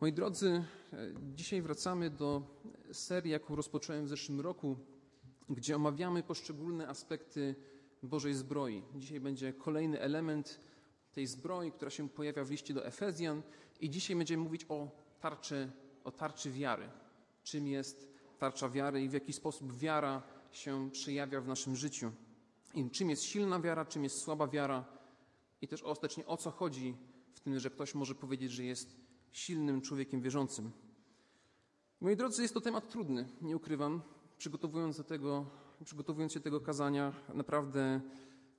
Moi drodzy, e, dzisiaj wracamy do serii, jaką rozpocząłem w zeszłym roku, gdzie omawiamy poszczególne aspekty Bożej zbroi. Dzisiaj będzie kolejny element tej zbroi, która się pojawia w liście do Efezjan i dzisiaj będziemy mówić o tarczy, o tarczy wiary. Czym jest tarcza wiary i w jaki sposób wiara się przejawia w naszym życiu. I czym jest silna wiara, czym jest słaba wiara i też ostatecznie o co chodzi w tym, że ktoś może powiedzieć, że jest silnym człowiekiem wierzącym. Moi drodzy, jest to temat trudny, nie ukrywam. Przygotowując, do tego, przygotowując się do tego kazania, naprawdę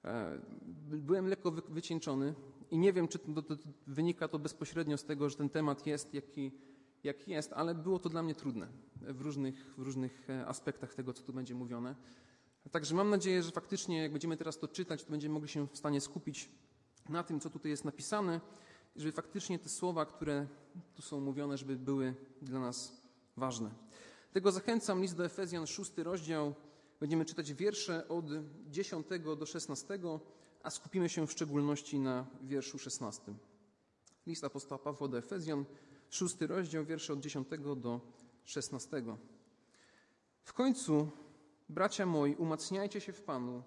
e, byłem lekko wy, wycieńczony i nie wiem, czy to, to, wynika to bezpośrednio z tego, że ten temat jest jaki, jaki jest, ale było to dla mnie trudne w różnych, w różnych e, aspektach tego, co tu będzie mówione. Także mam nadzieję, że faktycznie, jak będziemy teraz to czytać, to będziemy mogli się w stanie skupić na tym, co tutaj jest napisane, żeby faktycznie te słowa, które tu są mówione, żeby były dla nas ważne. Tego zachęcam list do Efezjan, szósty rozdział. Będziemy czytać wiersze od 10 do 16, a skupimy się w szczególności na wierszu 16. List apostoła Pawła do Efezjan, szósty rozdział, wiersze od 10 do 16. W końcu, bracia moi, umacniajcie się w Panu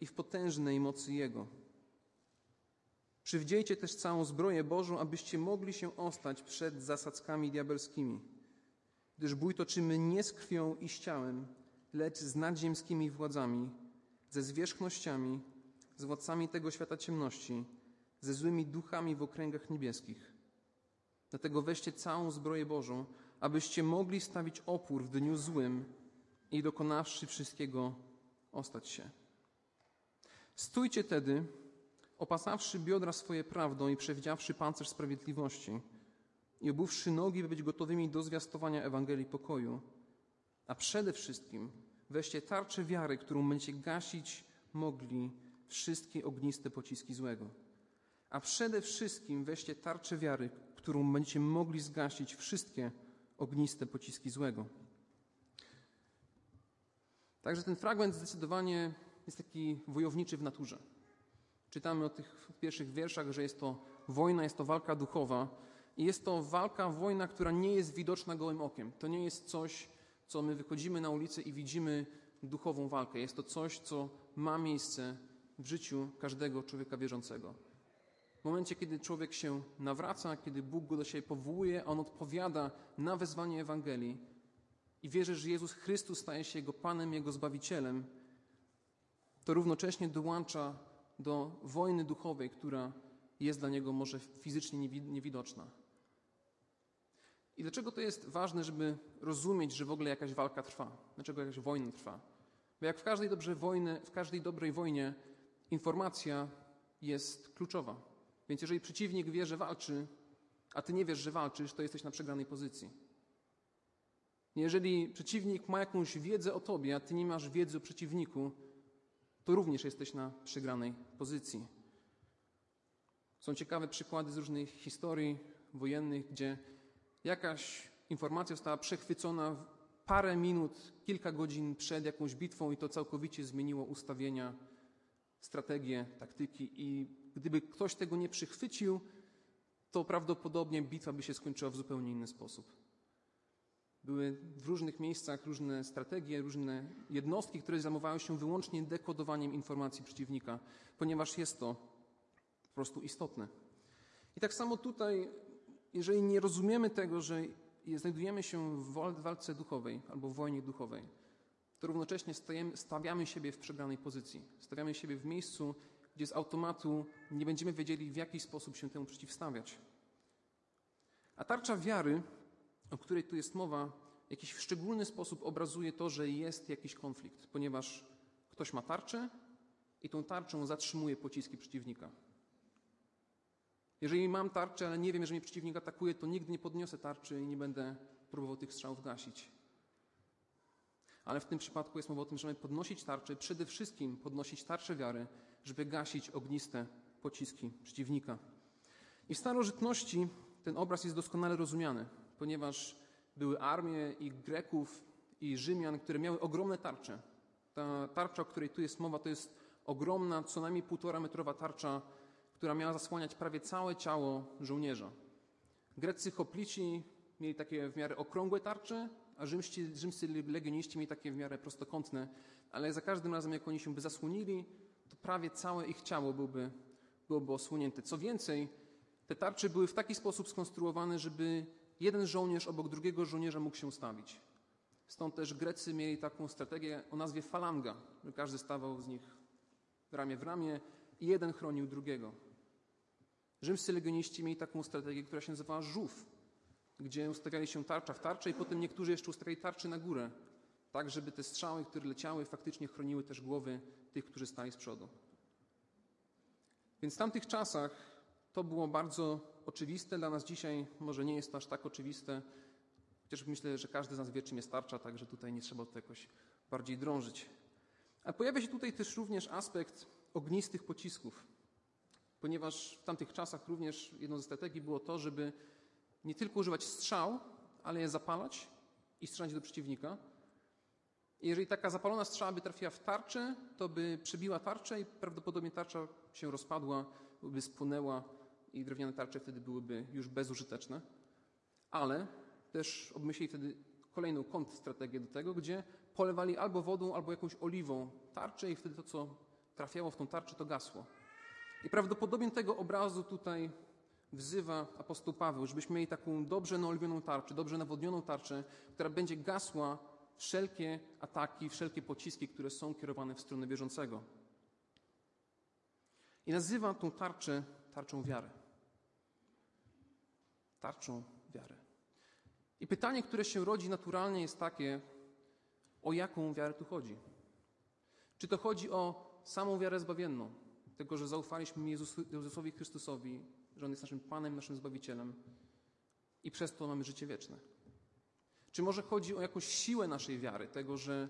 i w potężnej mocy Jego. Przywdziejcie też całą zbroję Bożą, abyście mogli się ostać przed zasadzkami diabelskimi. Gdyż bój toczymy nie z krwią i z ciałem, lecz z nadziemskimi władzami, ze zwierzchnościami, z władcami tego świata ciemności, ze złymi duchami w okręgach niebieskich. Dlatego weźcie całą zbroję Bożą, abyście mogli stawić opór w dniu złym i dokonawszy wszystkiego ostać się. Stójcie tedy, opasawszy biodra swoje prawdą i przewidziawszy pancerz sprawiedliwości i obuwszy nogi, by być gotowymi do zwiastowania Ewangelii pokoju, a przede wszystkim weźcie tarczę wiary, którą będziecie gasić mogli wszystkie ogniste pociski złego. A przede wszystkim weźcie tarczę wiary, którą będziecie mogli zgasić wszystkie ogniste pociski złego. Także ten fragment zdecydowanie jest taki wojowniczy w naturze. Czytamy o tych pierwszych wierszach, że jest to wojna, jest to walka duchowa i jest to walka, wojna, która nie jest widoczna gołym okiem. To nie jest coś, co my wychodzimy na ulicę i widzimy duchową walkę. Jest to coś, co ma miejsce w życiu każdego człowieka wierzącego. W momencie, kiedy człowiek się nawraca, kiedy Bóg go do siebie powołuje, on odpowiada na wezwanie Ewangelii i wierzy, że Jezus Chrystus staje się Jego Panem, Jego Zbawicielem, to równocześnie dołącza do wojny duchowej, która jest dla niego może fizycznie niewidoczna. I dlaczego to jest ważne, żeby rozumieć, że w ogóle jakaś walka trwa? Dlaczego jakaś wojna trwa? Bo jak w każdej, dobrze wojny, w każdej dobrej wojnie informacja jest kluczowa. Więc jeżeli przeciwnik wie, że walczy, a ty nie wiesz, że walczysz, to jesteś na przegranej pozycji. Jeżeli przeciwnik ma jakąś wiedzę o tobie, a ty nie masz wiedzy o przeciwniku, to również jesteś na przegranej pozycji. Są ciekawe przykłady z różnych historii wojennych, gdzie jakaś informacja została przechwycona parę minut, kilka godzin przed jakąś bitwą i to całkowicie zmieniło ustawienia, strategie, taktyki i gdyby ktoś tego nie przychwycił, to prawdopodobnie bitwa by się skończyła w zupełnie inny sposób. Były w różnych miejscach różne strategie, różne jednostki, które zajmowały się wyłącznie dekodowaniem informacji przeciwnika, ponieważ jest to po prostu istotne. I tak samo tutaj, jeżeli nie rozumiemy tego, że znajdujemy się w walce duchowej albo w wojnie duchowej, to równocześnie stawiamy siebie w przegranej pozycji. Stawiamy siebie w miejscu, gdzie z automatu nie będziemy wiedzieli, w jaki sposób się temu przeciwstawiać. A tarcza wiary o której tu jest mowa, w jakiś szczególny sposób obrazuje to, że jest jakiś konflikt, ponieważ ktoś ma tarczę i tą tarczą zatrzymuje pociski przeciwnika. Jeżeli mam tarczę, ale nie wiem, że mnie przeciwnik atakuje, to nigdy nie podniosę tarczy i nie będę próbował tych strzałów gasić. Ale w tym przypadku jest mowa o tym, że mamy podnosić tarczę, przede wszystkim podnosić tarczę wiary, żeby gasić ogniste pociski przeciwnika. I w starożytności ten obraz jest doskonale rozumiany ponieważ były armie i Greków, i Rzymian, które miały ogromne tarcze. Ta tarcza, o której tu jest mowa, to jest ogromna, co najmniej półtora metrowa tarcza, która miała zasłaniać prawie całe ciało żołnierza. Greccy hoplici mieli takie w miarę okrągłe tarcze, a rzymscy, rzymscy legioniści mieli takie w miarę prostokątne, ale za każdym razem, jak oni się by zasłonili, to prawie całe ich ciało byłoby, byłoby osłonięte. Co więcej, te tarcze były w taki sposób skonstruowane, żeby jeden żołnierz obok drugiego żołnierza mógł się ustawić. Stąd też Grecy mieli taką strategię o nazwie falanga, że każdy stawał z nich ramię w ramię i jeden chronił drugiego. Rzymscy legioniści mieli taką strategię, która się nazywała żółw, gdzie ustawiali się tarcza w tarczę i potem niektórzy jeszcze ustawiali tarczy na górę, tak żeby te strzały, które leciały, faktycznie chroniły też głowy tych, którzy stali z przodu. Więc w tamtych czasach to było bardzo oczywiste. Dla nas dzisiaj może nie jest aż tak oczywiste, chociaż myślę, że każdy z nas wie, czym jest tarcza, także tutaj nie trzeba to jakoś bardziej drążyć. A pojawia się tutaj też również aspekt ognistych pocisków, ponieważ w tamtych czasach również jedną ze strategii było to, żeby nie tylko używać strzał, ale je zapalać i strzelać do przeciwnika. Jeżeli taka zapalona strzała by trafiła w tarczę, to by przebiła tarczę i prawdopodobnie tarcza się rozpadła, by spłynęła i drewniane tarcze wtedy byłyby już bezużyteczne. Ale też obmyślili wtedy kolejną kontrstrategię do tego, gdzie polewali albo wodą, albo jakąś oliwą tarczę i wtedy to, co trafiało w tą tarczę, to gasło. I prawdopodobnie tego obrazu tutaj wzywa apostoł Paweł, żebyśmy mieli taką dobrze naoliwioną tarczę, dobrze nawodnioną tarczę, która będzie gasła wszelkie ataki, wszelkie pociski, które są kierowane w stronę wierzącego. I nazywa tą tarczę tarczą wiary. Tarczą wiary. I pytanie, które się rodzi naturalnie, jest takie: o jaką wiarę tu chodzi? Czy to chodzi o samą wiarę zbawienną, tego, że zaufaliśmy Jezusowi Chrystusowi, że On jest naszym Panem, naszym Zbawicielem i przez to mamy życie wieczne? Czy może chodzi o jakąś siłę naszej wiary, tego, że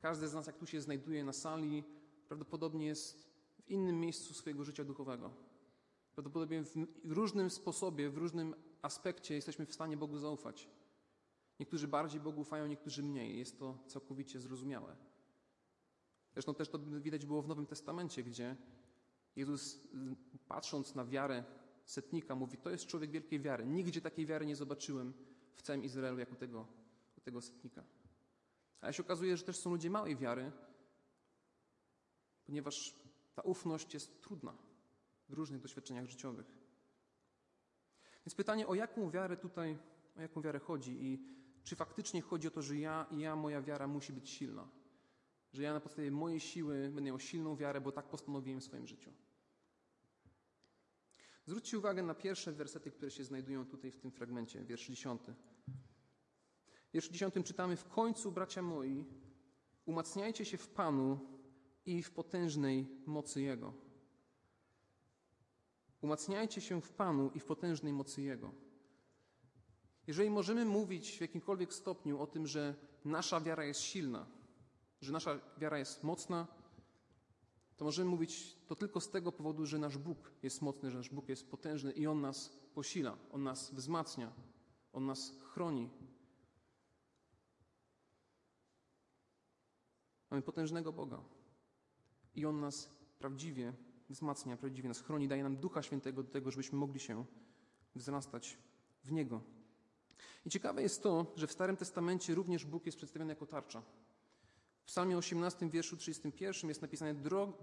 każdy z nas, jak tu się znajduje na sali, prawdopodobnie jest w innym miejscu swojego życia duchowego? Prawdopodobnie w różnym sposobie, w różnym aspekcie jesteśmy w stanie Bogu zaufać. Niektórzy bardziej Bogu ufają, niektórzy mniej. Jest to całkowicie zrozumiałe. Zresztą też to widać było w Nowym Testamencie, gdzie Jezus, patrząc na wiarę setnika, mówi: To jest człowiek wielkiej wiary. Nigdzie takiej wiary nie zobaczyłem w całym Izraelu, jak u tego, u tego setnika. Ale się okazuje, że też są ludzie małej wiary, ponieważ ta ufność jest trudna w różnych doświadczeniach życiowych. Więc pytanie, o jaką wiarę tutaj, o jaką wiarę chodzi i czy faktycznie chodzi o to, że ja i ja, moja wiara musi być silna. Że ja na podstawie mojej siły będę miał silną wiarę, bo tak postanowiłem w swoim życiu. Zwróćcie uwagę na pierwsze wersety, które się znajdują tutaj w tym fragmencie, wiersz 10. W wierszu 10 czytamy: W końcu, bracia moi, umacniajcie się w Panu i w potężnej mocy Jego. Umacniajcie się w Panu i w potężnej mocy Jego. Jeżeli możemy mówić w jakimkolwiek stopniu o tym, że nasza wiara jest silna, że nasza wiara jest mocna, to możemy mówić to tylko z tego powodu, że nasz Bóg jest mocny, że nasz Bóg jest potężny i On nas posila, On nas wzmacnia, On nas chroni. Mamy potężnego Boga i On nas prawdziwie wzmacnia, prawdziwie nas chroni, daje nam Ducha Świętego do tego, żebyśmy mogli się wzrastać w Niego. I ciekawe jest to, że w Starym Testamencie również Bóg jest przedstawiony jako tarcza. W Psalmie 18, wierszu 31 jest napisane: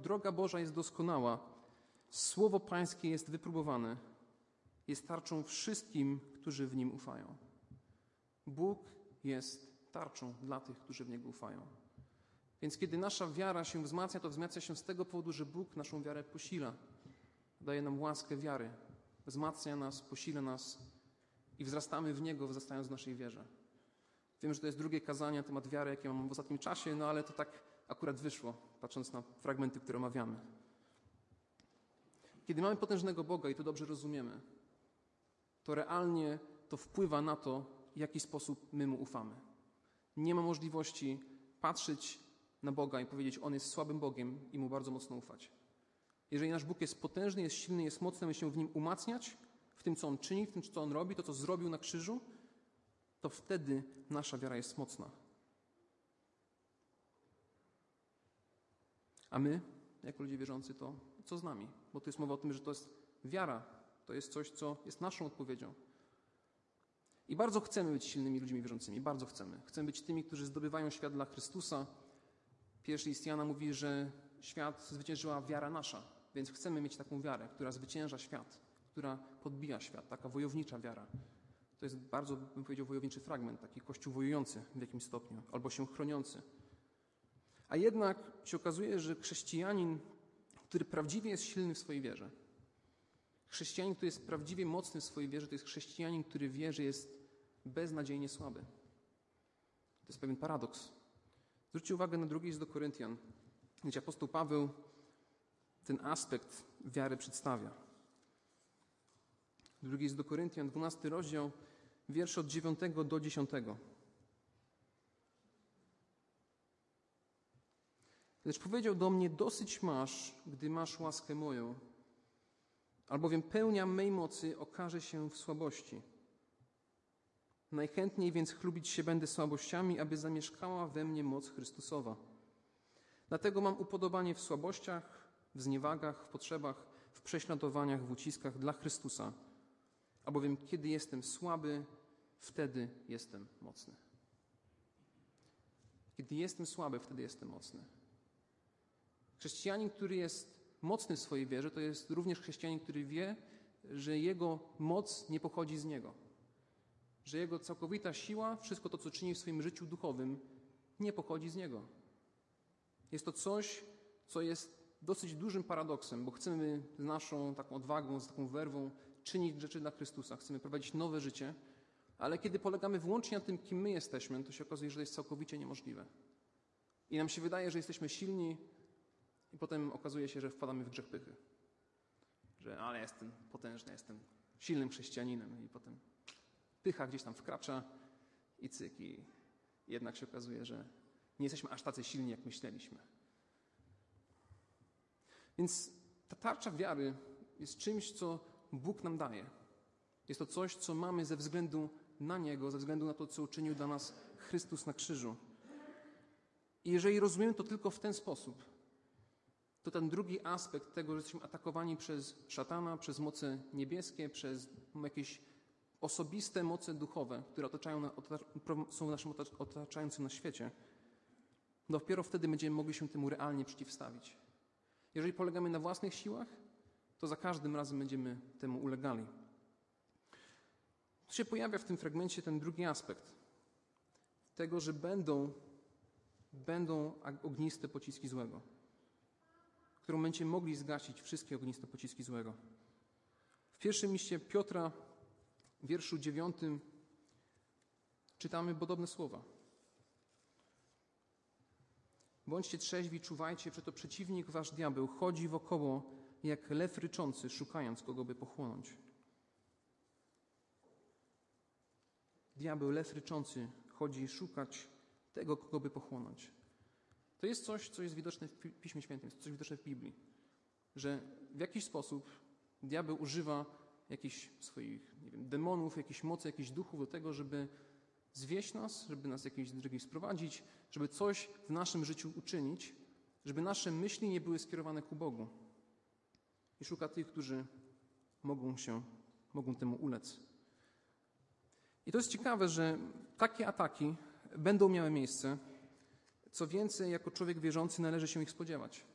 Droga Boża jest doskonała, słowo Pańskie jest wypróbowane, jest tarczą wszystkim, którzy w nim ufają. Bóg jest tarczą dla tych, którzy w niego ufają. Więc kiedy nasza wiara się wzmacnia, to wzmacnia się z tego powodu, że Bóg naszą wiarę posila. Daje nam łaskę wiary, wzmacnia nas, posila nas i wzrastamy w Niego, wzrastając w naszej wierze. Wiem, że to jest drugie kazanie na temat wiary, jakie mam w ostatnim czasie, no ale to tak akurat wyszło, patrząc na fragmenty, które omawiamy. Kiedy mamy potężnego Boga i to dobrze rozumiemy, to realnie to wpływa na to, w jaki sposób my Mu ufamy. Nie ma możliwości patrzeć na Boga i powiedzieć, On jest słabym Bogiem i Mu bardzo mocno ufać. Jeżeli nasz Bóg jest potężny, jest silny, jest mocny, my się w Nim umacniać, w tym, co On czyni, w tym, co On robi, to, co zrobił na krzyżu, to wtedy nasza wiara jest mocna. A my, jako ludzie wierzący, to co z nami? Bo to jest mowa o tym, że to jest wiara, to jest coś, co jest naszą odpowiedzią. I bardzo chcemy być silnymi ludźmi wierzącymi, bardzo chcemy. Chcemy być tymi, którzy zdobywają świat dla Chrystusa. Pierwszy list Jana mówi, że świat zwyciężyła wiara nasza, więc chcemy mieć taką wiarę, która zwycięża świat, która podbija świat, taka wojownicza wiara. To jest bardzo, bym powiedział, wojowniczy fragment, taki kościół wojujący w jakimś stopniu, albo się chroniący. A jednak się okazuje, że chrześcijanin, który prawdziwie jest silny w swojej wierze, chrześcijanin, który jest prawdziwie mocny w swojej wierze, to jest chrześcijanin, który wie, że jest beznadziejnie słaby. To jest pewien paradoks. Zwróćcie uwagę na drugi list do Koryntian, gdzie apostoł Paweł ten aspekt wiary przedstawia. Drugi list do Koryntian, 12 rozdział, wiersz od 9 do 10. Lecz powiedział do mnie: Dosyć masz, gdy masz łaskę moją, albowiem pełnia mej mocy okaże się w słabości. Najchętniej więc chlubić się będę słabościami, aby zamieszkała we mnie moc Chrystusowa. Dlatego mam upodobanie w słabościach, w zniewagach, w potrzebach, w prześladowaniach, w uciskach dla Chrystusa. Albowiem kiedy jestem słaby, wtedy jestem mocny. Kiedy jestem słaby, wtedy jestem mocny. Chrześcijanin, który jest mocny w swojej wierze, to jest również chrześcijanin, który wie, że jego moc nie pochodzi z niego. Że jego całkowita siła, wszystko to, co czyni w swoim życiu duchowym, nie pochodzi z niego. Jest to coś, co jest dosyć dużym paradoksem, bo chcemy z naszą taką odwagą, z taką werwą czynić rzeczy dla Chrystusa, chcemy prowadzić nowe życie, ale kiedy polegamy wyłącznie na tym, kim my jesteśmy, to się okazuje, że to jest całkowicie niemożliwe. I nam się wydaje, że jesteśmy silni, i potem okazuje się, że wpadamy w grzech pychy. Że ale jestem potężny, jestem silnym chrześcijaninem i potem pycha gdzieś tam wkracza i cyk. I jednak się okazuje, że nie jesteśmy aż tacy silni, jak myśleliśmy. Więc ta tarcza wiary jest czymś, co Bóg nam daje. Jest to coś, co mamy ze względu na Niego, ze względu na to, co uczynił dla nas Chrystus na krzyżu. I jeżeli rozumiemy to tylko w ten sposób, to ten drugi aspekt tego, że jesteśmy atakowani przez szatana, przez moce niebieskie, przez jakieś osobiste moce duchowe, które otaczają, są naszym otaczającym na świecie, dopiero wtedy będziemy mogli się temu realnie przeciwstawić. Jeżeli polegamy na własnych siłach, to za każdym razem będziemy temu ulegali. Tu się pojawia w tym fragmencie ten drugi aspekt tego, że będą, będą ogniste pociski złego w którym będziecie mogli zgasić wszystkie ogniste pociski złego. W pierwszym liście Piotra, w wierszu dziewiątym, czytamy podobne słowa. Bądźcie trzeźwi, czuwajcie, to przeciwnik wasz diabeł chodzi wokoło jak lew ryczący, szukając kogo by pochłonąć. Diabeł, lew ryczący, chodzi szukać tego, kogo by pochłonąć. To jest coś, co jest widoczne w Piśmie Świętym, jest coś widoczne w Biblii. Że w jakiś sposób diabeł używa jakichś swoich nie wiem, demonów, jakichś mocy, jakichś duchów do tego, żeby zwieść nas, żeby nas jakieś drogi sprowadzić, żeby coś w naszym życiu uczynić, żeby nasze myśli nie były skierowane ku Bogu. I szuka tych, którzy mogą się, mogą temu ulec. I to jest ciekawe, że takie ataki będą miały miejsce co więcej, jako człowiek wierzący należy się ich spodziewać.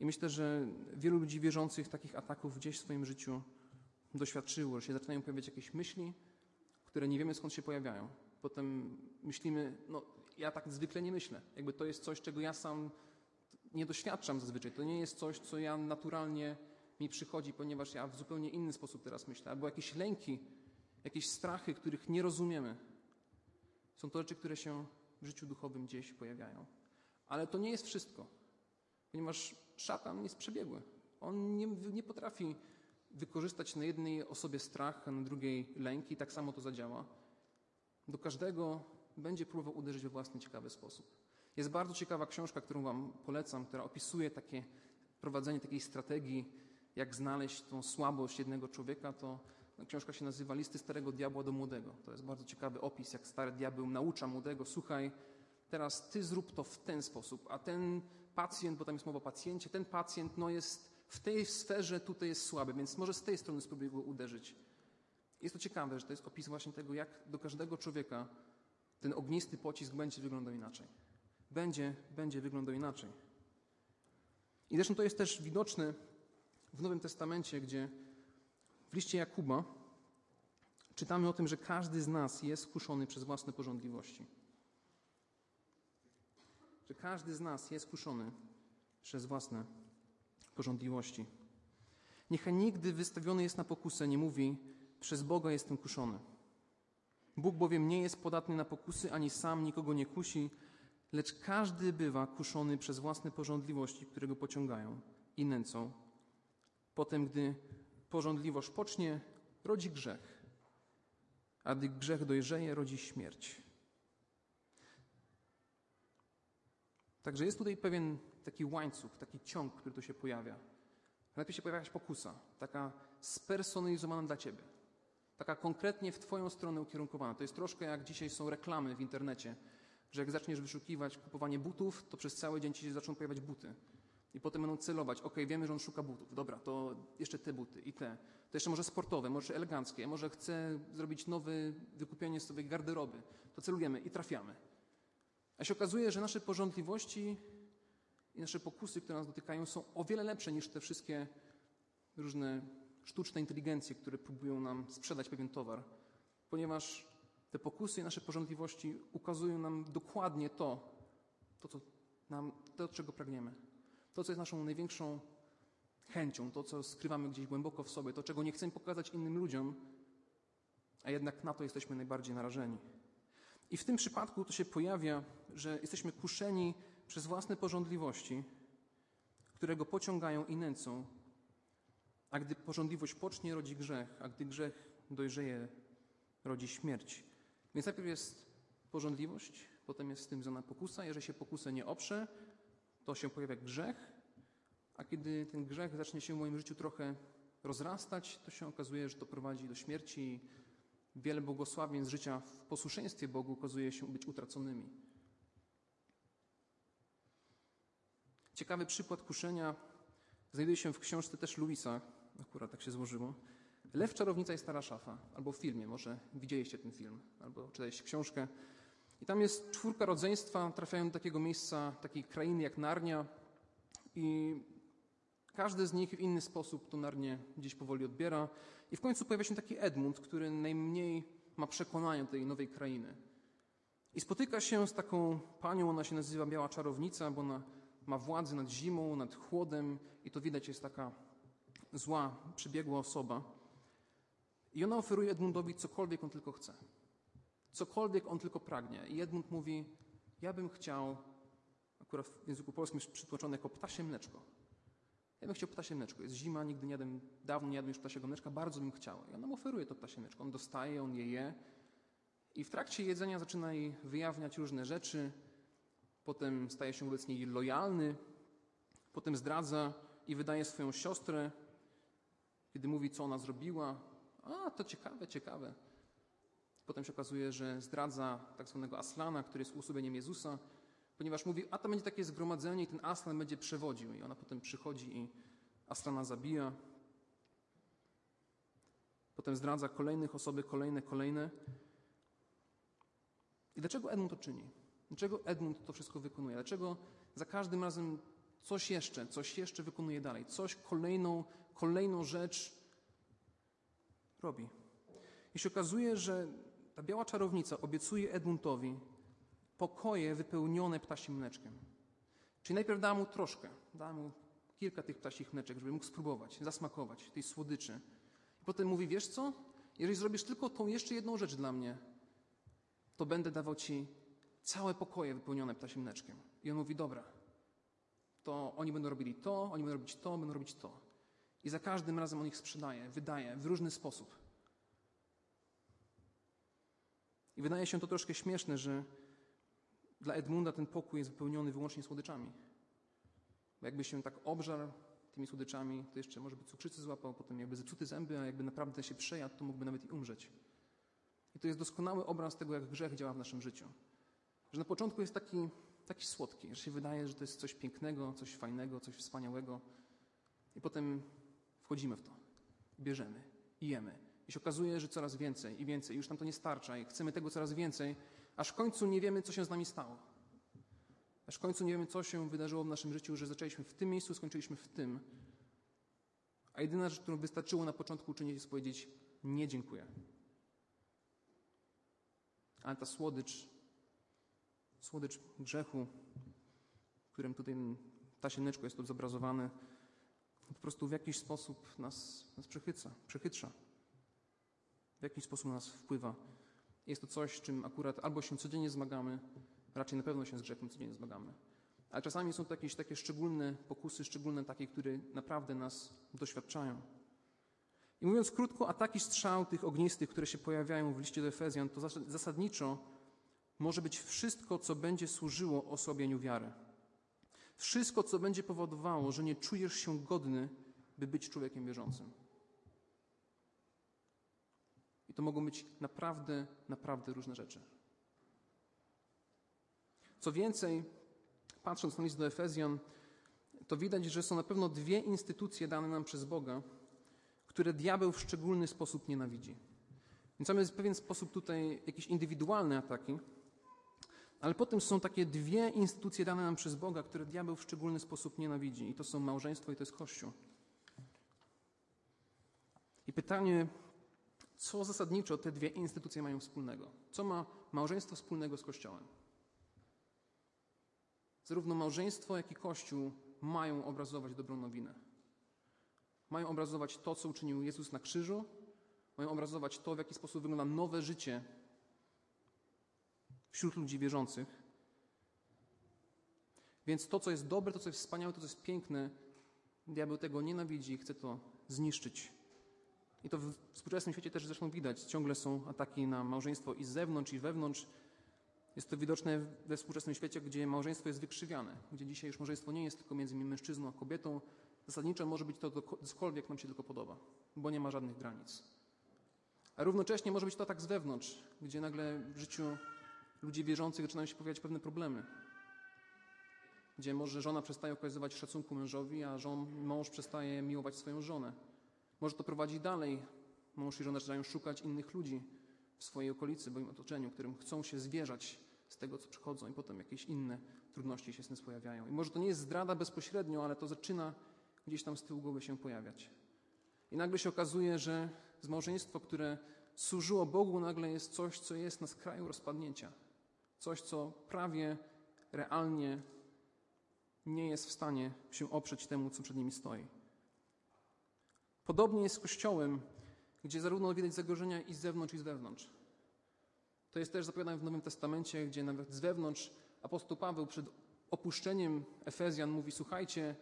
I myślę, że wielu ludzi wierzących takich ataków gdzieś w swoim życiu doświadczyło, że się zaczynają pojawiać jakieś myśli, które nie wiemy skąd się pojawiają. Potem myślimy, no ja tak zwykle nie myślę. Jakby to jest coś, czego ja sam nie doświadczam zazwyczaj. To nie jest coś, co ja naturalnie mi przychodzi, ponieważ ja w zupełnie inny sposób teraz myślę. Albo jakieś lęki, jakieś strachy, których nie rozumiemy. Są to rzeczy, które się w życiu duchowym gdzieś pojawiają. Ale to nie jest wszystko, ponieważ szatan jest przebiegły. On nie, nie potrafi wykorzystać na jednej osobie strach, a na drugiej lęki, tak samo to zadziała. Do każdego będzie próbował uderzyć we własny ciekawy sposób. Jest bardzo ciekawa książka, którą Wam polecam, która opisuje takie prowadzenie takiej strategii, jak znaleźć tą słabość jednego człowieka. To Książka się nazywa Listy Starego Diabła do Młodego. To jest bardzo ciekawy opis, jak stary diabeł naucza młodego, słuchaj, teraz ty zrób to w ten sposób, a ten pacjent, bo tam jest mowa o pacjencie, ten pacjent no jest w tej sferze tutaj jest słaby, więc może z tej strony spróbuj go uderzyć. Jest to ciekawe, że to jest opis właśnie tego, jak do każdego człowieka ten ognisty pocisk będzie wyglądał inaczej. Będzie, będzie wyglądał inaczej. I zresztą to jest też widoczne w Nowym Testamencie, gdzie w liście Jakuba czytamy o tym, że każdy z nas jest kuszony przez własne porządliwości. Że każdy z nas jest kuszony przez własne porządliwości. Niechaj nigdy wystawiony jest na pokusę nie mówi, przez Boga jestem kuszony. Bóg bowiem nie jest podatny na pokusy, ani sam nikogo nie kusi, lecz każdy bywa kuszony przez własne porządliwości, które go pociągają i nęcą. Potem, gdy porządliwość pocznie, rodzi grzech, a gdy grzech dojrzeje, rodzi śmierć. Także jest tutaj pewien taki łańcuch, taki ciąg, który tu się pojawia. Najpierw się pojawia jakaś pokusa, taka spersonalizowana dla ciebie, taka konkretnie w twoją stronę ukierunkowana. To jest troszkę jak dzisiaj są reklamy w internecie, że jak zaczniesz wyszukiwać kupowanie butów, to przez cały dzień ci się zaczną pojawiać buty. I potem będą celować, ok, wiemy, że on szuka butów, dobra, to jeszcze te buty i te. To jeszcze może sportowe, może eleganckie, może chce zrobić nowe wykupienie sobie garderoby. To celujemy i trafiamy. A się okazuje, że nasze porządliwości i nasze pokusy, które nas dotykają, są o wiele lepsze niż te wszystkie różne sztuczne inteligencje, które próbują nam sprzedać pewien towar. Ponieważ te pokusy i nasze porządliwości ukazują nam dokładnie to, to, co nam, to czego pragniemy. To, co jest naszą największą chęcią, to, co skrywamy gdzieś głęboko w sobie, to, czego nie chcemy pokazać innym ludziom, a jednak na to jesteśmy najbardziej narażeni. I w tym przypadku to się pojawia, że jesteśmy kuszeni przez własne porządliwości, które go pociągają i nęcą, a gdy porządliwość pocznie, rodzi grzech, a gdy grzech dojrzeje, rodzi śmierć. Więc najpierw jest porządliwość, potem jest z tym związana pokusa. Jeżeli się pokusę nie oprze, to się pojawia grzech, a kiedy ten grzech zacznie się w moim życiu trochę rozrastać, to się okazuje, że to prowadzi do śmierci. Wiele błogosławień z życia w posłuszeństwie Bogu okazuje się być utraconymi. Ciekawy przykład kuszenia znajduje się w książce też Luisa, akurat tak się złożyło. Lew, czarownica i stara szafa, albo w filmie, może widzieliście ten film, albo czytaliście książkę. I tam jest czwórka rodzeństwa, trafiają do takiego miejsca, takiej krainy jak Narnia i każdy z nich w inny sposób to Narnię gdzieś powoli odbiera. I w końcu pojawia się taki Edmund, który najmniej ma przekonania tej nowej krainy. I spotyka się z taką panią, ona się nazywa Biała Czarownica, bo ona ma władzę nad zimą, nad chłodem i to widać jest taka zła, przybiegła osoba. I ona oferuje Edmundowi cokolwiek on tylko chce. Cokolwiek on tylko pragnie. I Edmund mówi, ja bym chciał, akurat w języku polskim jest przytłoczone jako ptasie mleczko. Ja bym chciał ptasie mleczko. Jest zima, nigdy nie jadłem, dawno nie jadłem już ptasiego mleczka, bardzo bym chciał. I ona mu oferuje to ptasie mleczko. On dostaje, on je je. I w trakcie jedzenia zaczyna jej wyjawniać różne rzeczy. Potem staje się wobec niej lojalny. Potem zdradza i wydaje swoją siostrę, kiedy mówi, co ona zrobiła. A, to ciekawe, ciekawe. Potem się okazuje, że zdradza tak zwanego Aslana, który jest uosobieniem Jezusa, ponieważ mówi, a to będzie takie zgromadzenie i ten Aslan będzie przewodził. I ona potem przychodzi i Aslana zabija. Potem zdradza kolejnych osoby, kolejne, kolejne. I dlaczego Edmund to czyni? Dlaczego Edmund to wszystko wykonuje? Dlaczego za każdym razem coś jeszcze, coś jeszcze wykonuje dalej? Coś, kolejną, kolejną rzecz robi. I się okazuje, że ta biała czarownica obiecuje Edmundowi pokoje wypełnione ptasim mleczkiem. Czyli najpierw dała mu troszkę, dała mu kilka tych ptasich mleczek, żeby mógł spróbować, zasmakować tej słodyczy. I potem mówi, wiesz co? Jeżeli zrobisz tylko tą jeszcze jedną rzecz dla mnie, to będę dawał ci całe pokoje wypełnione ptasim mleczkiem. I on mówi, dobra, to oni będą robili to, oni będą robić to, będą robić to. I za każdym razem on ich sprzedaje, wydaje w różny sposób. I wydaje się to troszkę śmieszne, że dla Edmunda ten pokój jest wypełniony wyłącznie słodyczami. Bo jakby się tak obżarł tymi słodyczami, to jeszcze może by cukrzycy złapał, potem jakby zepsuty zęby, a jakby naprawdę się przejadł, to mógłby nawet i umrzeć. I to jest doskonały obraz tego, jak grzech działa w naszym życiu. Że na początku jest taki, taki słodki, że się wydaje, że to jest coś pięknego, coś fajnego, coś wspaniałego. I potem wchodzimy w to, bierzemy, jemy, I się okazuje, że coraz więcej i więcej. Już nam to nie starcza i chcemy tego coraz więcej, aż w końcu nie wiemy, co się z nami stało. Aż w końcu nie wiemy, co się wydarzyło w naszym życiu, że zaczęliśmy w tym miejscu, skończyliśmy w tym. A jedyna rzecz, którą wystarczyło na początku uczynić, jest powiedzieć nie dziękuję. Ale ta słodycz, słodycz grzechu, którym tutaj tasiemneczko jest tu zobrazowane, po prostu w jakiś sposób nas, nas przechyca, przechytrza. W jakiś sposób na nas wpływa. Jest to coś, czym akurat albo się codziennie zmagamy, raczej na pewno się z grzechem codziennie zmagamy. Ale czasami są to jakieś takie szczególne pokusy, szczególne takie, które naprawdę nas doświadczają. I mówiąc krótko, ataki strzał tych ognistych, które się pojawiają w liście do Efezjan, to zasadniczo może być wszystko, co będzie służyło osłabieniu wiary. Wszystko, co będzie powodowało, że nie czujesz się godny, by być człowiekiem wierzącym. I to mogą być naprawdę, naprawdę różne rzeczy. Co więcej, patrząc na list do Efezjan, to widać, że są na pewno dwie instytucje dane nam przez Boga, które diabeł w szczególny sposób nienawidzi. Więc mamy w pewien sposób tutaj jakieś indywidualne ataki, ale potem są takie dwie instytucje dane nam przez Boga, które diabeł w szczególny sposób nienawidzi. I to są małżeństwo i to jest Kościół. I pytanie, co zasadniczo te dwie instytucje mają wspólnego? Co ma małżeństwo wspólnego z Kościołem? Zarówno małżeństwo, jak i Kościół mają obrazować dobrą nowinę. Mają obrazować to, co uczynił Jezus na krzyżu, mają obrazować to, w jaki sposób wygląda nowe życie wśród ludzi wierzących. Więc to, co jest dobre, to, co jest wspaniałe, to, co jest piękne, diabeł tego nienawidzi i chce to zniszczyć. I to w współczesnym świecie też zresztą widać. Ciągle są ataki na małżeństwo i z zewnątrz, i wewnątrć. Jest to widoczne we współczesnym świecie, gdzie małżeństwo jest wykrzywiane, gdzie dzisiaj już małżeństwo nie jest tylko między mężczyzną a kobietą. Zasadniczo może być to cokolwiek nam się tylko podoba, bo nie ma żadnych granic. A równocześnie może być to tak z wewnątrz, gdzie nagle w życiu ludzi wierzących zaczynają się pojawiać pewne problemy. Gdzie może żona przestaje okazywać szacunku mężowi, a żon, mąż przestaje miłować swoją żonę. Może to prowadzi dalej. Mąż i żona zaczynają szukać innych ludzi w swojej okolicy, w swoim otoczeniu, którym chcą się zwierzać z tego, co przychodzą, i potem jakieś inne trudności się z tym pojawiają. I może to nie jest zdrada bezpośrednio, ale to zaczyna gdzieś tam z tyłu głowy się pojawiać. I nagle się okazuje, że z małżeństwo, które służyło Bogu, nagle jest coś, co jest na skraju rozpadnięcia. Coś, co prawie realnie nie jest w stanie się oprzeć temu, co przed nimi stoi. Podobnie jest z Kościołem, gdzie zarówno widać zagrożenia i z zewnątrz, i z wewnątrz. To jest też zapowiadane w Nowym Testamencie, gdzie nawet z wewnątrz apostoł Paweł przed opuszczeniem Efezjan mówi: Słuchajcie,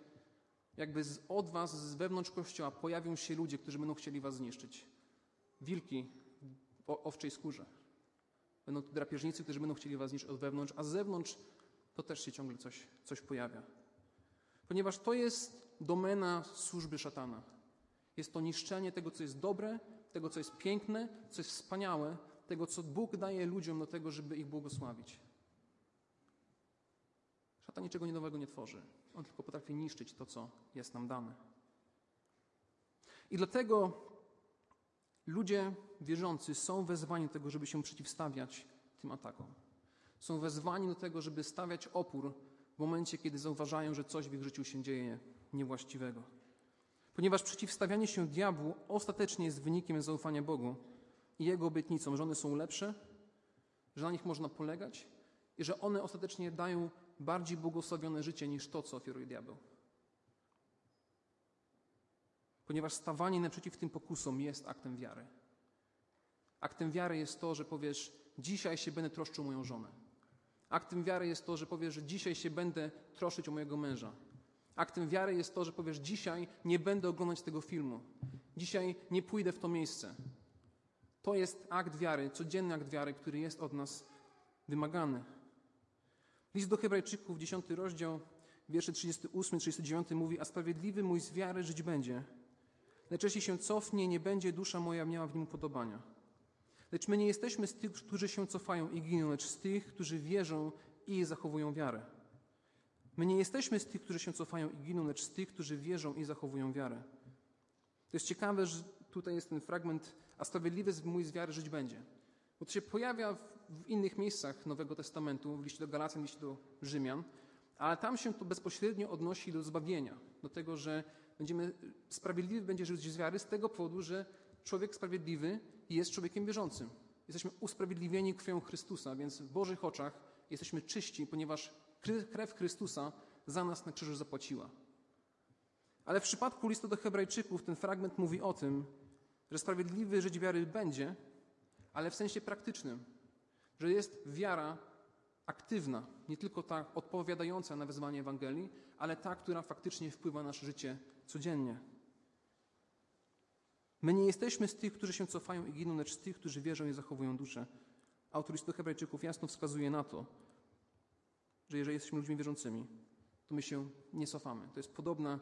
jakby od was, z wewnątrz Kościoła pojawią się ludzie, którzy będą chcieli was zniszczyć. Wilki o owczej skórze. Będą to drapieżnicy, którzy będą chcieli was zniszczyć od wewnątrz, a z zewnątrz to też się ciągle coś, coś pojawia. Ponieważ to jest domena służby szatana. Jest to niszczenie tego, co jest dobre, tego, co jest piękne, co jest wspaniałe, tego, co Bóg daje ludziom do tego, żeby ich błogosławić. Szatan niczego nowego nie tworzy. On tylko potrafi niszczyć to, co jest nam dane. I dlatego ludzie wierzący są wezwani do tego, żeby się przeciwstawiać tym atakom. Są wezwani do tego, żeby stawiać opór w momencie, kiedy zauważają, że coś w ich życiu się dzieje niewłaściwego. Ponieważ przeciwstawianie się diabłu ostatecznie jest wynikiem zaufania Bogu i Jego obietnicom, że one są lepsze, że na nich można polegać i że one ostatecznie dają bardziej błogosławione życie niż to, co oferuje diabeł. Ponieważ stawanie naprzeciw tym pokusom jest aktem wiary. Aktem wiary jest to, że powiesz, dzisiaj się będę troszczył moją żonę. Aktem wiary jest to, że powiesz, że dzisiaj się będę troszczyć o mojego męża. Aktem wiary jest to, że powiesz, dzisiaj nie będę oglądać tego filmu. Dzisiaj nie pójdę w to miejsce. To jest akt wiary, codzienny akt wiary, który jest od nas wymagany. List do Hebrajczyków, 10 rozdział, wiersze 38-39 mówi, a sprawiedliwy mój z wiary żyć będzie. Lecz jeśli się cofnie, nie będzie dusza moja miała w nim podobania. Lecz my nie jesteśmy z tych, którzy się cofają i giną, lecz z tych, którzy wierzą i zachowują wiarę. My nie jesteśmy z tych, którzy się cofają i giną, lecz z tych, którzy wierzą i zachowują wiarę. To jest ciekawe, że tutaj jest ten fragment, a sprawiedliwy mój z wiary żyć będzie. Bo to się pojawia w innych miejscach Nowego Testamentu, w liście do Galacjan, w liście do Rzymian, ale tam się to bezpośrednio odnosi do zbawienia, do tego, że będziemy, sprawiedliwy będzie żyć z wiary z tego powodu, że człowiek sprawiedliwy jest człowiekiem wierzącym. Jesteśmy usprawiedliwieni krwią Chrystusa, więc w Bożych oczach jesteśmy czyści, ponieważ krew Chrystusa za nas na krzyżu zapłaciła. Ale w przypadku listu do Hebrajczyków ten fragment mówi o tym, że sprawiedliwy żyć wiary będzie, ale w sensie praktycznym, że jest wiara aktywna, nie tylko ta odpowiadająca na wezwanie Ewangelii, ale ta, która faktycznie wpływa na nasze życie codziennie. My nie jesteśmy z tych, którzy się cofają i giną, lecz z tych, którzy wierzą i zachowują duszę. Autor listu Hebrajczyków jasno wskazuje na to, że jeżeli jesteśmy ludźmi wierzącymi, to my się nie cofamy. To jest podobna,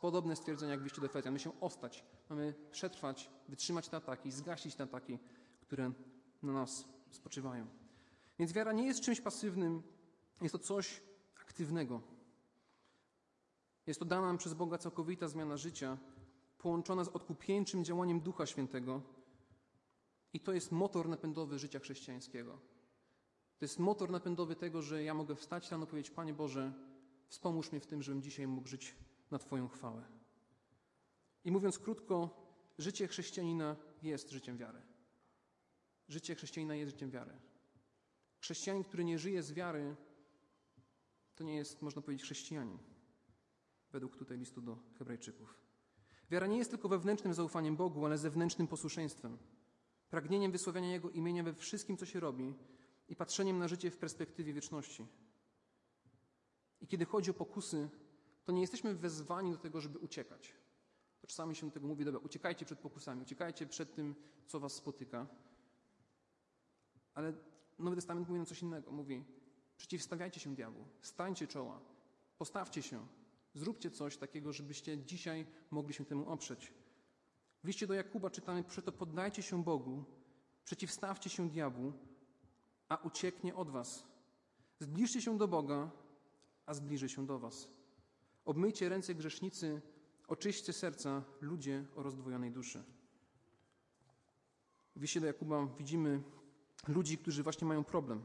podobne stwierdzenie jak w liście do Efezjan. My się ostać, mamy przetrwać, wytrzymać te ataki, zgasić te ataki, które na nas spoczywają. Więc wiara nie jest czymś pasywnym, jest to coś aktywnego. Jest to dana nam przez Boga całkowita zmiana życia, połączona z odkupieńczym działaniem Ducha Świętego. I to jest motor napędowy życia chrześcijańskiego. To jest motor napędowy tego, że ja mogę wstać rano i powiedzieć: Panie Boże, wspomóż mnie w tym, żebym dzisiaj mógł żyć na Twoją chwałę. I mówiąc krótko, życie chrześcijanina jest życiem wiary. Życie chrześcijanina jest życiem wiary. Chrześcijanin, który nie żyje z wiary, to nie jest, można powiedzieć, chrześcijanin. Według tutaj listu do Hebrajczyków. Wiara nie jest tylko wewnętrznym zaufaniem Bogu, ale zewnętrznym posłuszeństwem. Pragnieniem wysławiania Jego imienia we wszystkim, co się robi i patrzeniem na życie w perspektywie wieczności. I kiedy chodzi o pokusy, to nie jesteśmy wezwani do tego, żeby uciekać. To czasami się do tego mówi, dobra, uciekajcie przed pokusami, uciekajcie przed tym, co was spotyka. Ale Nowy Testament mówi nam coś innego. Mówi, przeciwstawiajcie się diabłu, stańcie czoła, postawcie się, zróbcie coś takiego, żebyście dzisiaj mogli się temu oprzeć. W liście do Jakuba czytamy, przeto poddajcie się Bogu, przeciwstawcie się diabłu, a ucieknie od was. Zbliżcie się do Boga, a zbliży się do was. Obmyjcie ręce grzesznicy, oczyście serca ludzie o rozdwojonej duszy. W liście do Jakuba widzimy ludzi, którzy właśnie mają problem.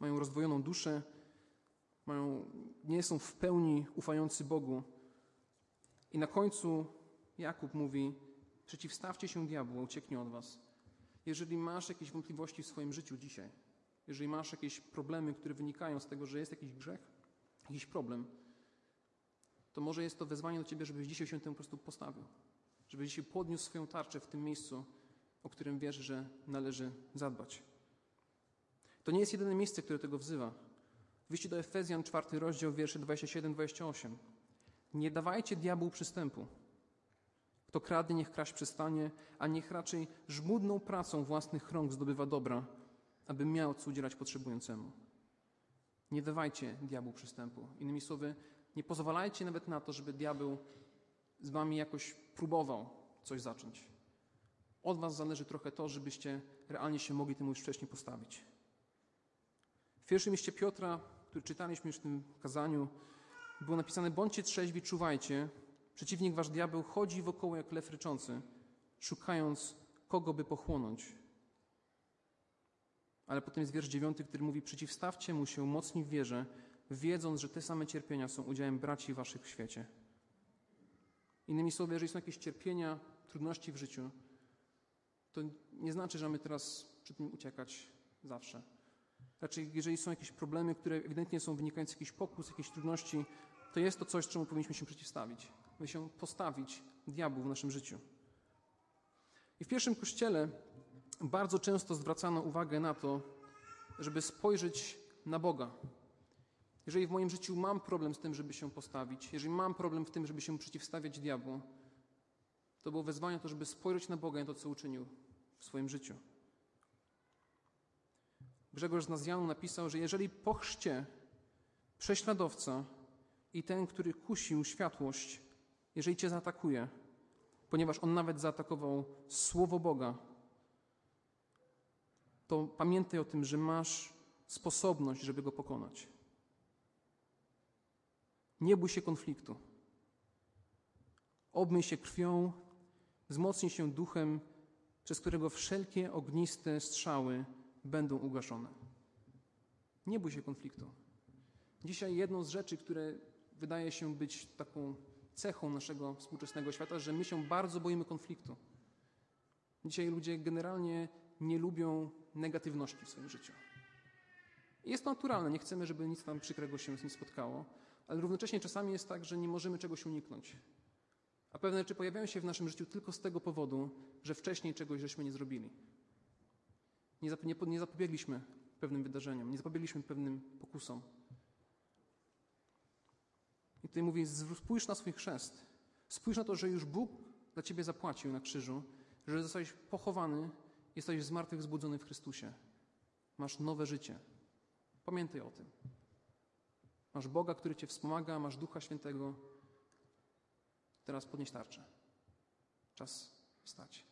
Mają rozdwojoną duszę, mają, nie są w pełni ufający Bogu. I na końcu Jakub mówi: Przeciwstawcie się diabłu, ucieknie od was. Jeżeli masz jakieś wątpliwości w swoim życiu dzisiaj, jeżeli masz jakieś problemy, które wynikają z tego, że jest jakiś grzech, jakiś problem, to może jest to wezwanie do ciebie, żebyś dzisiaj się temu po prostu postawił. Żebyś dzisiaj podniósł swoją tarczę w tym miejscu, o którym wiesz, że należy zadbać. To nie jest jedyne miejsce, które tego wzywa. W do Efezjan, czwarty rozdział, wiersze 27-28. Nie dawajcie diabłu przystępu. Kto kradnie, niech kraść przestanie, a niech raczej żmudną pracą własnych rąk zdobywa dobra, aby miał co udzielać potrzebującemu. Nie dawajcie diabłu przystępu. Innymi słowy, nie pozwalajcie nawet na to, żeby diabeł z wami jakoś próbował coś zacząć. Od was zależy trochę to, żebyście realnie się mogli temu już wcześniej postawić. W pierwszym liście Piotra, który czytaliśmy już w tym kazaniu, było napisane: Bądźcie trzeźwi, czuwajcie. Przeciwnik wasz diabeł chodzi wokoło jak lew ryczący, szukając kogo by pochłonąć. Ale potem jest wiersz dziewiąty, który mówi: Przeciwstawcie mu się mocni w wierze, wiedząc, że te same cierpienia są udziałem braci waszych w świecie. Innymi słowy, jeżeli są jakieś cierpienia, trudności w życiu, to nie znaczy, że mamy teraz przed tym uciekać zawsze. Raczej, jeżeli są jakieś problemy, które ewidentnie są wynikające z jakichś pokus, jakichś trudności, to jest to coś, czemu powinniśmy się przeciwstawić. By się postawić diabłu w naszym życiu. I w pierwszym kościele bardzo często zwracano uwagę na to, żeby spojrzeć na Boga. Jeżeli w moim życiu mam problem z tym, żeby się postawić, jeżeli mam problem w tym, żeby się przeciwstawiać diabłu, to było wezwanie to, żeby spojrzeć na Boga i to, co uczynił w swoim życiu. Grzegorz z Nazjanu napisał, że jeżeli po chrzcie prześladowca i ten, który kusił światłość, jeżeli cię zaatakuje, ponieważ on nawet zaatakował Słowo Boga, to pamiętaj o tym, że masz sposobność, żeby go pokonać. Nie bój się konfliktu. Obmyj się krwią Wzmocnij się duchem, przez którego wszelkie ogniste strzały będą ugaszone. Nie bój się konfliktu. Dzisiaj jedną z rzeczy, które wydaje się być taką cechą naszego współczesnego świata, że my się bardzo boimy konfliktu. Dzisiaj ludzie generalnie nie lubią negatywności w swoim życiu. Jest to naturalne, nie chcemy, żeby nic tam przykrego się z nim spotkało, ale równocześnie czasami jest tak, że nie możemy czegoś uniknąć. A pewne rzeczy pojawiają się w naszym życiu tylko z tego powodu, że wcześniej czegoś żeśmy nie zrobili. Nie, zap, nie, nie zapobiegliśmy pewnym wydarzeniom, nie zapobiegliśmy pewnym pokusom. I tutaj mówi, spójrz na swój chrzest. Spójrz na to, że już Bóg za ciebie zapłacił na krzyżu, że zostałeś pochowany, jesteś zmartwychwzbudzony w Chrystusie. Masz nowe życie. Pamiętaj o tym. Masz Boga, który cię wspomaga, masz Ducha Świętego. Teraz podnieś tarczę. Czas wstać.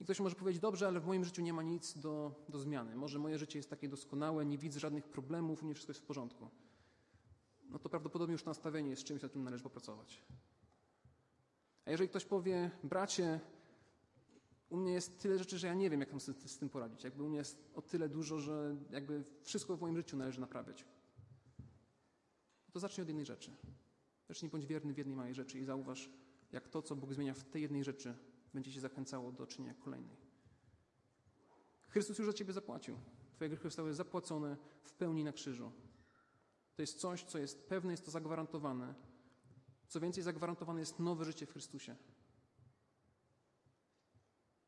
I ktoś może powiedzieć, dobrze, ale w moim życiu nie ma nic do, do zmiany. Może moje życie jest takie doskonałe, nie widzę żadnych problemów, u mnie wszystko jest w porządku. No to prawdopodobnie już nastawienie jest czymś, na czym należy popracować. A jeżeli ktoś powie, bracie, u mnie jest tyle rzeczy, że ja nie wiem, jak mam z tym poradzić. Jakby u mnie jest o tyle dużo, że jakby wszystko w moim życiu należy naprawiać. To zacznij od jednej rzeczy. Zacznij bądź wierny w jednej małej rzeczy i zauważ, jak to, co Bóg zmienia w tej jednej rzeczy, będzie cię zachęcało do czynienia kolejnej. Chrystus już za ciebie zapłacił. Twoje grzechy zostały zapłacone w pełni na krzyżu. To jest coś, co jest pewne, jest to zagwarantowane. Co więcej, zagwarantowane jest nowe życie w Chrystusie.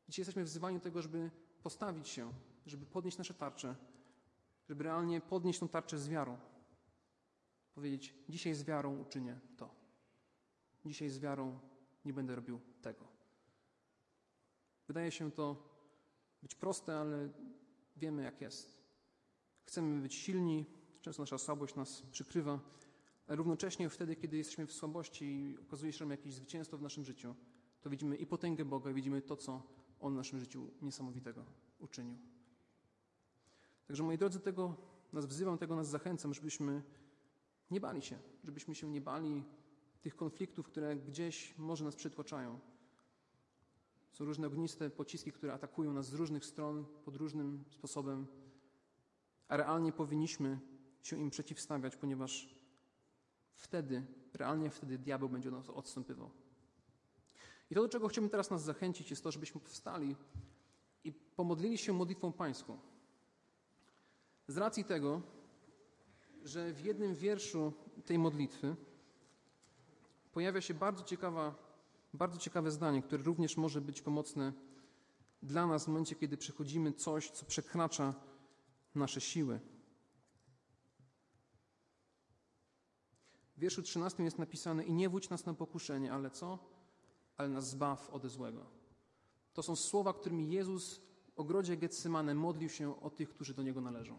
Dzisiaj jesteśmy wzywani do tego, żeby postawić się, żeby podnieść nasze tarcze, żeby realnie podnieść tą tarczę z wiarą. Powiedzieć, dzisiaj z wiarą uczynię to. Dzisiaj z wiarą nie będę robił tego. Wydaje się to być proste, ale wiemy jak jest. Chcemy być silni, często nasza słabość nas przykrywa, ale równocześnie wtedy, kiedy jesteśmy w słabości i okazuje się, mamy jakieś zwycięstwo w naszym życiu, to widzimy i potęgę Boga, i widzimy to, co On w naszym życiu niesamowitego uczynił. Także moi drodzy, tego nas wzywam, tego nas zachęcam, żebyśmy nie bali się, żebyśmy się nie bali tych konfliktów, które gdzieś może nas przytłaczają. Są różne ogniste pociski, które atakują nas z różnych stron, pod różnym sposobem, a realnie powinniśmy się im przeciwstawiać, ponieważ wtedy, realnie wtedy diabeł będzie nas odstępywał. I to, do czego chcemy teraz nas zachęcić, jest to, żebyśmy powstali i pomodlili się modlitwą pańską. Z racji tego, że w jednym wierszu tej modlitwy pojawia się bardzo, ciekawa, bardzo ciekawe zdanie, które również może być pomocne dla nas w momencie, kiedy przechodzimy coś, co przekracza nasze siły. W wierszu 13 jest napisane: I nie wódź nas na pokuszenie, ale co? Ale nas zbaw ode złego. To są słowa, którymi Jezus w ogrodzie Getsemane modlił się o tych, którzy do Niego należą.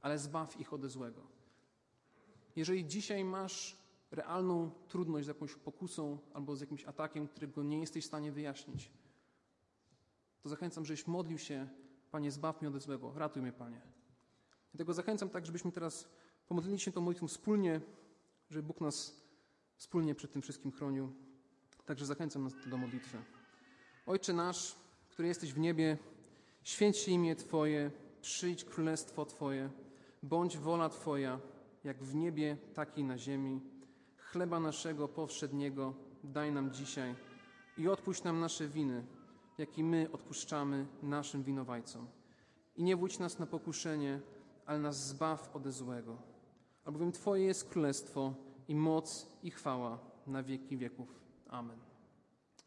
Ale zbaw ich ode złego. Jeżeli dzisiaj masz realną trudność z jakąś pokusą albo z jakimś atakiem, którego nie jesteś w stanie wyjaśnić, to zachęcam, żebyś modlił się, Panie, zbaw mnie ode złego, ratuj mnie, Panie. Dlatego zachęcam tak, żebyśmy teraz pomodlili się tą modlitwą wspólnie, żeby Bóg nas wspólnie przed tym wszystkim chronił. Także zachęcam nas do modlitwy. Ojcze nasz, który jesteś w niebie, święć się imię Twoje, przyjdź królestwo Twoje, bądź wola Twoja, jak w niebie, tak i na ziemi. Chleba naszego powszedniego daj nam dzisiaj i odpuść nam nasze winy, jak i my odpuszczamy naszym winowajcom. I nie wódź nas na pokuszenie, ale nas zbaw ode złego. Albowiem Twoje jest królestwo i moc i chwała na wieki wieków. Amen.